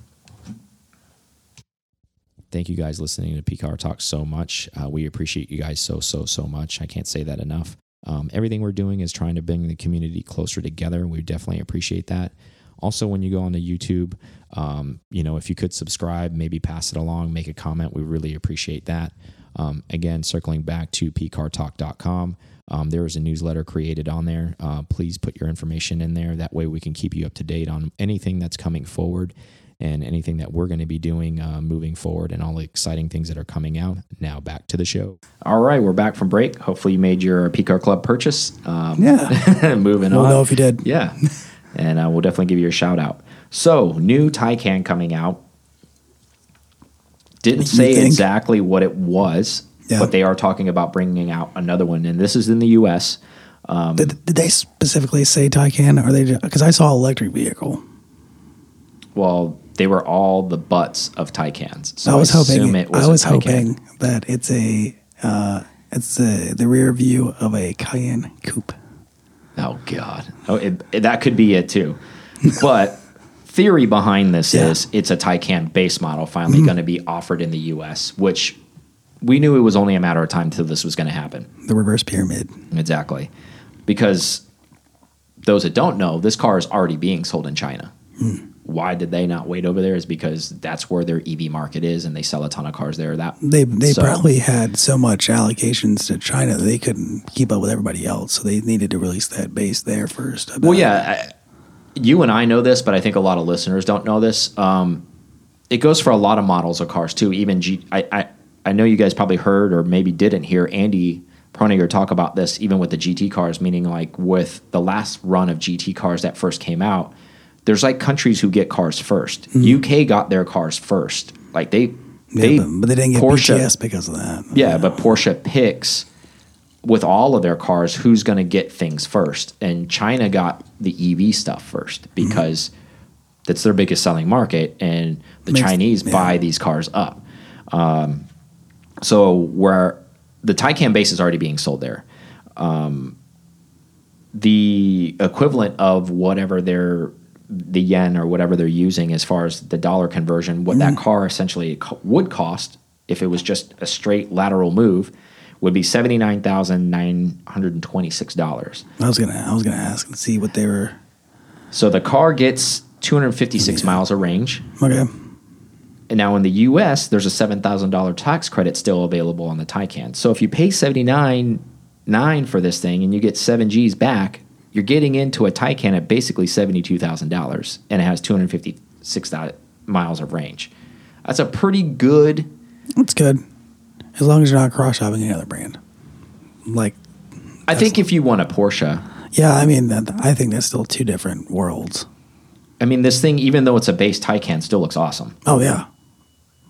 Thank you guys listening to PCAR Talk so much. Uh, we appreciate you guys so, so, so much. I can't say that enough. Um, everything we're doing is trying to bring the community closer together. We definitely appreciate that. Also, when you go onto YouTube, um, you know, if you could subscribe, maybe pass it along, make a comment, we really appreciate that. Um, again, circling back to pcartalk.com, um, there is a newsletter created on there. Uh, please put your information in there. That way, we can keep you up to date on anything that's coming forward and anything that we're going to be doing uh, moving forward and all the exciting things that are coming out. Now back to the show. All right, we're back from break. Hopefully, you made your PCAR Club purchase. Um, Yeah. moving we'll on. know if you did Yeah. and uh, we'll definitely give you a shout out. So, new Taycan coming out. Didn't You say exactly what it was, Yeah. but they are talking about bringing out another one. And this is in the US. Um, did, did they specifically say Taycan, or they because I saw electric vehicle? Well, they were all the butts of Taycans. So I was assume hoping. it was I was hoping that it's a uh, it's a, the rear view of a Cayenne coupe. Oh God! Oh, it, it- that could be it too. But theory behind this Yeah. is it's a Taycan base model finally Mm-hmm. going to be offered in the U.S., which we knew it was only a matter of time till this was going to happen. The reverse pyramid. Exactly, because those that don't know, this car is already being sold in China. Hmm. Why did they not wait over there? Is because that's where their EV market is, and they sell a ton of cars there. That They they so- probably had so much allocations to China that they couldn't keep up with everybody else, so they needed to release that base there first. I Well, yeah, I, you and I know this, but I think a lot of listeners don't know this. Um, it goes for a lot of models of cars too. Even G, I, I, I know you guys probably heard or maybe didn't hear Andy Preuninger talk about this, even with the GT cars. Meaning, like with the last run of GT cars that first came out, there's like countries who get cars 1st UK got their cars first. Like they, Mm-hmm. Yeah, they, but, but they didn't get Porsche, BTS because of that. yeah, but Porsche picks with all of their cars who's going to get things first. And China got the EV stuff first Mm-hmm. because that's their biggest selling market, and the Makes- Chinese yeah. buy these cars up. Um, so where the Taycan base is already being sold there. Um, the equivalent of whatever their the yen or whatever they're using as far as the dollar conversion, what that mm. car essentially would cost if it was just a straight lateral move, would be seventy nine thousand nine hundred and twenty six dollars. I was gonna I was gonna ask and see what they were. So the car gets two hundred fifty six miles of range. Okay, And now in the U.S., there's a seven thousand dollar tax credit still available on the Taycan. So if you pay seventy nine nine for this thing and you get seven G's back, you're getting into a Taycan at basically seventy two thousand dollars, and it has two hundred fifty six miles of range. That's a pretty good. that's good. As long as you're not cross shopping any other brand. Like, I think if you want a Porsche, yeah, I mean, that, I think that's still two different worlds. I mean, this thing, even though it's a base Taycan, still looks awesome. Oh yeah,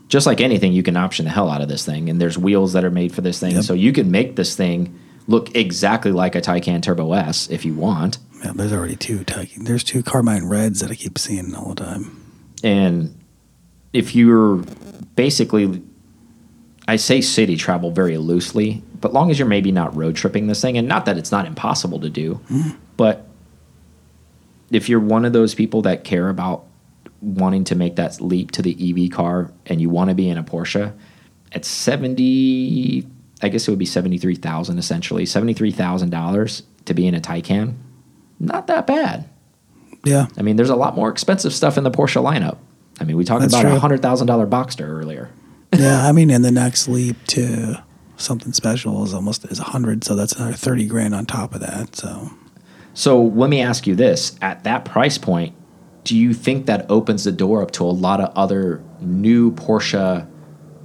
Just like anything, you can option the hell out of this thing, and there's wheels that are made for this thing, Yep. so you can make this thing look exactly like a Taycan Turbo S if you want. yeah. There's already two Taycan. There's two Carmine Reds that I keep seeing all the time. And if you're basically, I say city travel very loosely, but long as you're maybe not road tripping this thing, and not that it's not impossible to do, mm-hmm. but if you're one of those people that care about wanting to make that leap to the EV car and you want to be in a Porsche, at 70, I guess it would be 73,000 essentially, $73,000 to be in a Taycan, not that bad. Yeah, I mean, there's a lot more expensive stuff in the Porsche lineup. I mean, we talked That's about true. a hundred thousand dollar Boxster earlier. yeah. I mean, and the next leap to something special is almost is a hundred, so that's another thirty grand on top of that. So So let me ask you this: at that price point, do you think that opens the door up to a lot of other new Porsche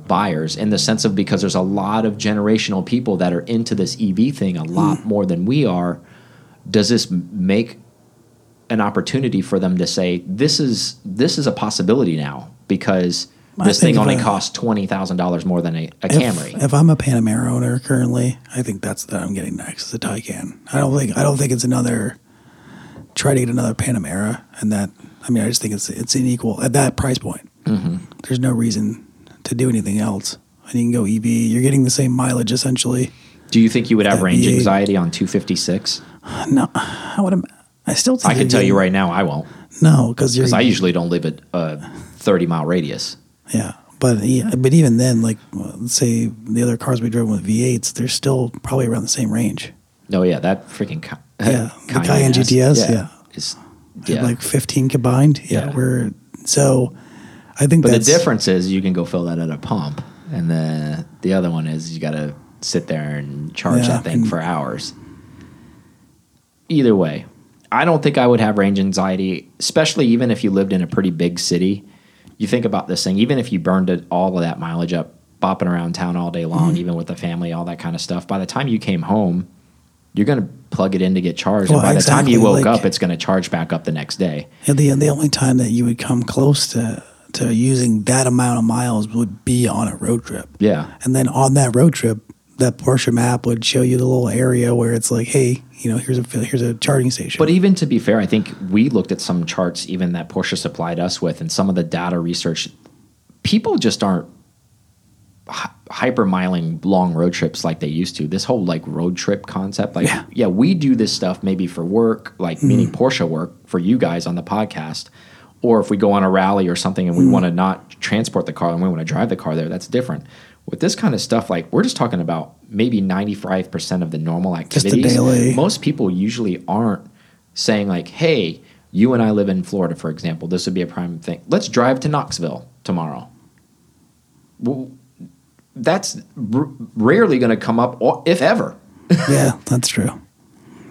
buyers in the sense of because there's a lot of generational people that are into this EV thing a lot more than we are? Does this make an opportunity for them to say this is this is a possibility now because I this thing only costs twenty thousand dollars more than a, a if, Camry? if I'm a Panamera owner currently, I think that's that I'm getting next is a Taycan. I don't think I don't think it's another try to get another Panamera, and that I mean I just think it's it's an equal at that price point. Mm-hmm. There's no reason to do anything else, and you can go EV. You're getting the same mileage essentially. Do you think you would have range V8 anxiety on 256? No, I would. I still think I can you're tell you getting- right now, I won't, No, because you're because I usually don't live at a 30 mile radius. Yeah, but yeah, but even then, like let's say the other cars we drove with V8s, they're still probably around the same range. No, yeah, that freaking Ca- Yeah, the Cayenne GTS, yeah. is yeah. Like 15 combined. Yeah, Yeah. we're so. I think but the difference is you can go fill that at a pump, and the the other one is you got to sit there and charge Yeah, that thing and- for hours. Either way, I don't think I would have range anxiety, especially even if you lived in a pretty big city. You think about this thing, even if you burned it, all of that mileage up, bopping around town all day long, Mm-hmm. even with the family, all that kind of stuff. By the time you came home, you're going to plug it in to get charged. Well, and by the time you woke like- up, it's going to charge back up the next day. Yeah, the the only time that you would come close to to using that amount of miles would be on a road trip, Yeah. and then on that road trip, that Porsche map would show you the little area where it's like, hey, you know, here's a here's a charging station. But even to be fair, I think we looked at some charts even that Porsche supplied us with, and some of the data research. People just aren't hy- hypermiling long road trips like they used to. This whole like road trip concept, like Yeah. yeah, we do this stuff maybe for work, like meaning mm. Porsche work for you guys on the podcast, or if we go on a rally or something and we hmm. want to not transport the car and we want to drive the car there, that's different. With this kind of stuff, like we're just talking about maybe ninety five percent of the normal the activities. daily- Most people usually aren't saying like, "Hey, you and I live in Florida, for example. This would be a prime thing. Let's drive to Knoxville tomorrow." Well, that's r- rarely going to come up, if ever. yeah, that's true.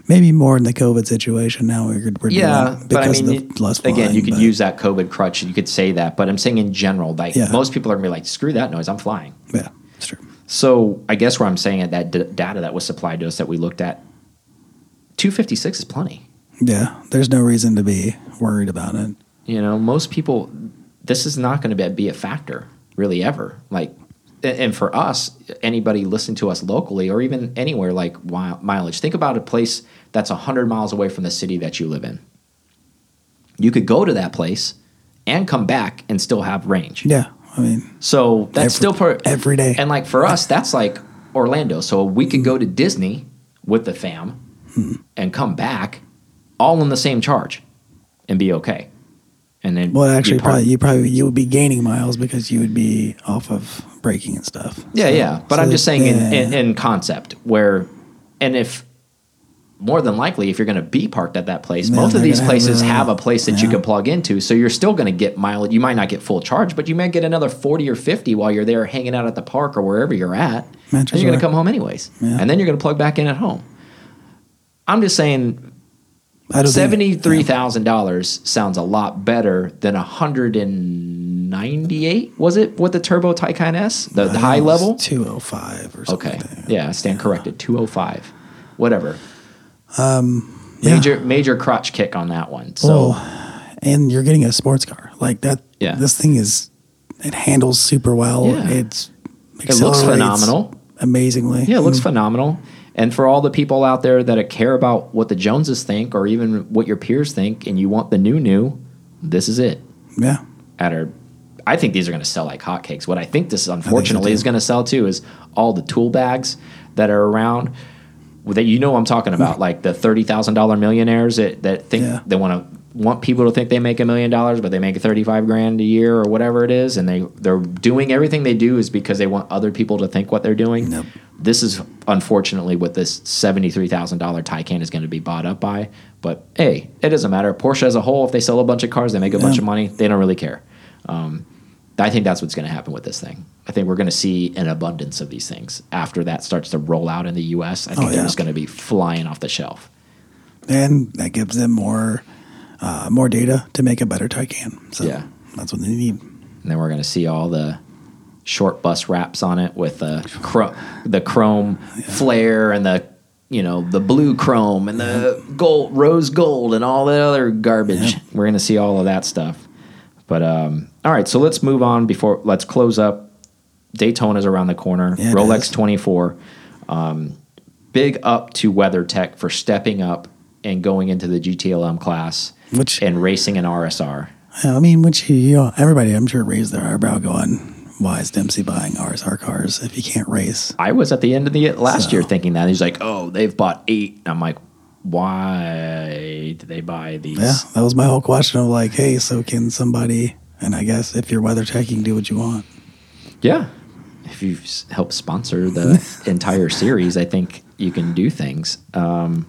Maybe more in the COVID situation now. We're, we're Yeah, doing but I because mean, of the less again, flying, you could but- use that COVID crutch. You could say that, but I'm saying in general, like Yeah. most people are going to be like, "Screw that noise, I'm flying." Yeah, it's true. So I guess where I'm saying it, that d- data that was supplied to us that we looked at, 256 is plenty. Yeah, there's no reason to be worried about it. You know, most people, this is not going to be, be a factor really ever. Like, and for us, anybody listening to us locally or even anywhere like mileage, think about a place that's 100 miles away from the city that you live in. You could go to that place and come back and still have range. Yeah, I mean, So that's Every- still per, every day. And like for us, that's like Orlando. So we could go to Disney with the fam Hmm. and come back all in the same charge and be okay. And then well, actually, probably you probably you would be gaining miles because you would be off of braking and stuff. Yeah, So- yeah. But so I'm just saying in, yeah. in, in concept where, and if more than likely, if you're going to be parked at that place, Yeah, most of these gonna have places a- have a place that you can plug into. So you're still going to get mileage. You might not get full charge, but you might get another 40 or 50 while you're there hanging out at the park or wherever you're at. And you're going to come home anyways. Yeah. And then you're going to plug back in at home. I'm just saying I don't think- seventy-three thousand dollars sounds a lot better than a hundred and ninety-eight. Was it with the turbo Taycan S, the, the high level? two oh five or something. Okay, like yeah, I stand corrected. Two oh five, whatever. Um, yeah. Major major crotch kick on that one. So Well, and you're getting a sports car like that. Yeah. this thing is it handles super well. Yeah. It's it looks phenomenal. amazingly. Yeah, it looks Mm. phenomenal. And for all the people out there that care about what the Joneses think, or even what your peers think, and you want the new new, this is it. yeah. at our I think these are going to sell like hotcakes. What I think this unfortunately too. is going to sell too is all the tool bags that are around that you know I'm talking about, like the thirty thousand dollar millionaires that, that think Yeah. they want to want people to think they make a million dollars, but they make thirty five grand a year or whatever it is, and they they're doing everything they do is because they want other people to think what they're doing. Nope. This is unfortunately what this seventy three thousand dollar Taycan is going to be bought up by. But hey, it doesn't matter. Porsche as a whole, if they sell a bunch of cars, they make a bunch of money. They don't really care. Um, I think that's what's going to happen with this thing. I think we're going to see an abundance of these things after that starts to roll out in the U.S. I think Oh, they're just going to be flying off the shelf. and that gives them more uh, more data to make a better Taycan. So Yeah. that's what they need. And then we're going to see all the short bus wraps on it with the cro- the chrome flare and the you know the blue chrome and the gold rose gold and all that other garbage. Yeah. We're going to see all of that stuff. But um, all right, so let's move on before let's close up. Daytona's around the corner. Yeah, Rolex 24. Um, big up to WeatherTech for stepping up and going into the GTLM class Which and racing an RSR. I mean, which you know, everybody I'm sure raised their eyebrow, going, "Why is Dempsey buying RSR cars if he can't race?" I was at the end of the last So- year thinking that. He's like, oh, they've bought eight. I'm like, why did they buy these? Yeah, that was my whole question of like, hey, so can somebody? And I guess if you're WeatherTech, you can do what you want. Yeah. If you help sponsor the entire series, I think you can do things. Um,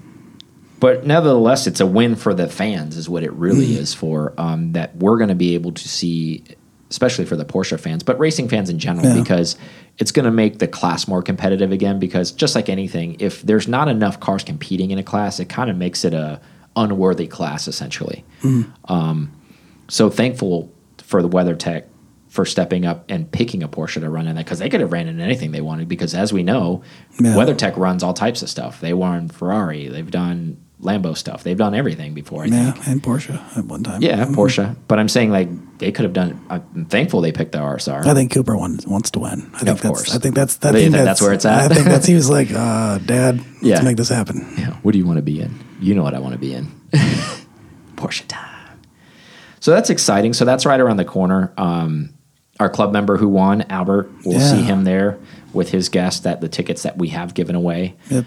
but nevertheless, it's a win for the fans, is what it really Mm. is for. Um, that we're going to be able to see, especially for the Porsche fans, but racing fans in general, Yeah. because it's going to make the class more competitive again. Because just like anything, if there's not enough cars competing in a class, it kind of makes it a unworthy class essentially. Mm. Um, so thankful for the WeatherTech for stepping up and picking a Porsche to run in that because they could have ran in anything they wanted. Because as we know, Yeah. WeatherTech runs all types of stuff. They run Ferrari, they've done Lambo stuff. They've done everything before. I Yeah, think. and Porsche at one time. Yeah, Porsche. But I'm saying like they could have done. I'm thankful they picked the RSR. I think Cooper wants wants to win. I think Of that's, course. I think that's that. Think think that's where it's at? I think that's he was like, uh, Dad, Yeah. let's make this happen. Yeah. What do you want to be in? You know what I want to be in. Porsche time. So that's exciting. So that's right around the corner. Um, our club member who won, Albert, we'll Yeah. see him there with his guest at the tickets that we have given away. Yep.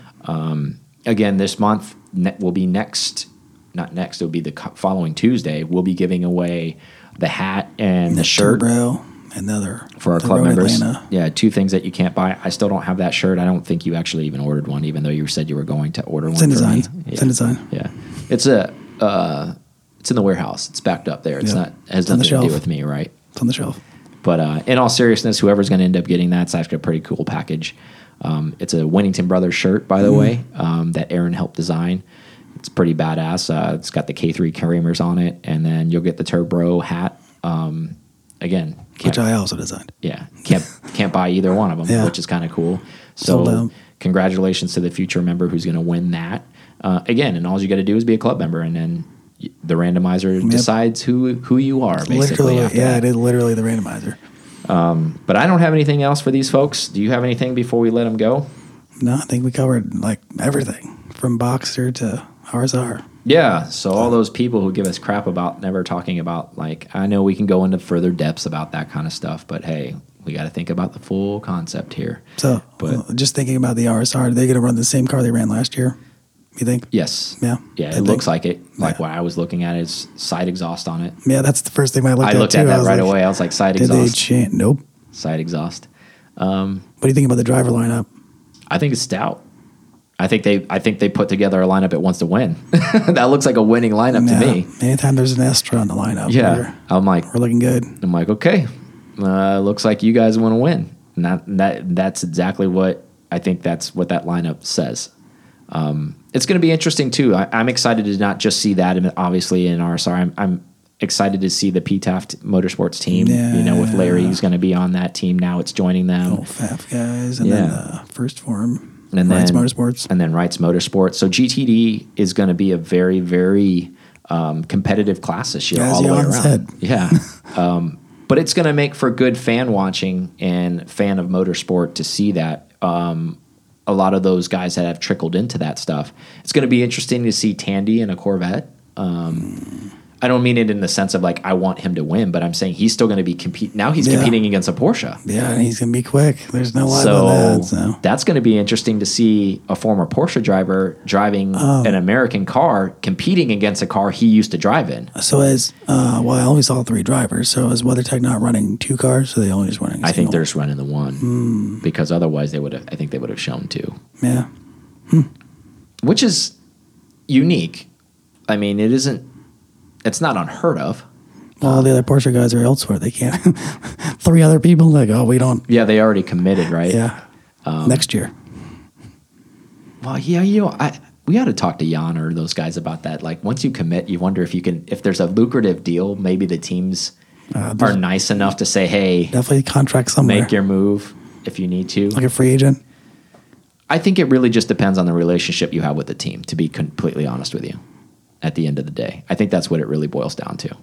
Again, this month ne- will be next, not next, it'll be the following Tuesday. We'll be giving away the hat and the shirt Turbo and the other for our club members. Atlanta. Yeah, two things that you can't buy. I still don't have that shirt. I don't think you actually even ordered one, even though you said you were going to order It's one in design. It's in design. Yeah, it's a uh, it's in the warehouse. It's backed up there. It's Yeah. not has It's nothing to do with me, right? It's on the shelf. But uh, in all seriousness, whoever's going to end up getting that, it's actually a pretty cool package. Um, it's a Winnington Brothers shirt, by the Mm-hmm. way, um, that Aaron helped design. It's pretty badass. Uh, it's got the K3 Kremers on it, and then you'll get the Turbo hat. Um, again, Which I also designed. yeah, can't can't buy either one of them, Yeah. which is kind of cool. So congratulations to the future member who's going to win that. Uh, again, and all you got to do is be a club member, and then the randomizer decides who who you are. Basically, Literally, yeah, that. it is literally the randomizer. Um, but I don't have anything else for these folks. Do you have anything before we let them go? No, I think we covered like everything from Boxster to RSR. Yeah. So all those people who give us crap about never talking about like I know we can go into further depths about that kind of stuff, but hey, we got to think about the full concept here. So, But- just thinking about the RSR, are they going to run the same car they ran last year? You think? Yes. Yeah. Yeah. I It think- looks like it. Like Yeah. what I was looking at is side exhaust on it. Yeah, that's the first thing I looked I at. I looked too. at that right like, away. I was like side Did they exhaust. change? Nope. Side exhaust. What do you think about the driver lineup? I think it's stout. I think they I think they put together a lineup it wants to win. that looks like a winning lineup to me. Anytime there's an Estre on the lineup, Yeah. I'm like we're looking good. I'm like, okay, uh, looks like you guys want to win. And that, that that's exactly what I think. That's what that lineup says. Um, it's going to be interesting too. I, I'm excited to not just see that, in- obviously in RSR. I'm, I'm excited to see the Pfaff Motorsports team. You know, with Larry, who's going to be on that team now. It's joining them. Oh, Pfaff guys, and then uh, first form, and then Wrights Motorsports. and then Wrights Motorsports. So GTD is going to be a very, very um, competitive class this year, As all the way around. said. Yeah, um, but it's going to make for good fan watching and fan of motorsport to see that. Um, a lot of those guys that have trickled into that stuff. It's going to be interesting to see Tandy in a Corvette. Um, I don't mean it in the sense of like I want him to win, but I'm saying he's still going to be compete. Now he's Yeah. competing against a Porsche. Yeah, and he's gonna be quick. There's no lie So, that. So that's going to be interesting to see a former Porsche driver driving Oh. an American car competing against a car he used to drive in. So as uh, well, I only saw three drivers. So is WeatherTech not running two cars? So they only just running. I think they're just running the one Hmm. because otherwise they would have. I think they would have shown two, yeah. which is unique. I mean, it isn't. It's not unheard of. Well, all the other Porsche guys are elsewhere. They can't. three other people like, oh, we don't. Yeah, they already committed, right? Yeah. Um, Next year. Well, yeah, you know, I we ought to talk to Jan or those guys about that. Like, once you commit, you wonder if you can, if there's a lucrative deal, maybe the teams Uh, are nice enough to say, "Hey, definitely contract somewhere. make your move if you need to." like a free agent. I think it really just depends on the relationship you have with the team. To be completely honest with you, at the end of the day, I think that's what it really boils down to.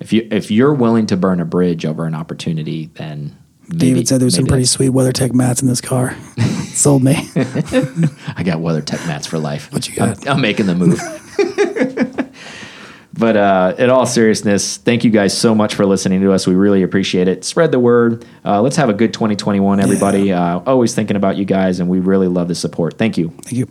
If you if you're willing to burn a bridge over an opportunity, then maybe, David said there's some pretty sweet WeatherTech mats in this car. Sold me. I got WeatherTech mats for life. What you got? I'm, I'm making the move. but uh, in all seriousness, thank you guys so much for listening to us. We really appreciate it. Spread the word. Uh, let's have a good 2021, everybody. Uh, always thinking about you guys, and we really love the support. Thank you. Thank you.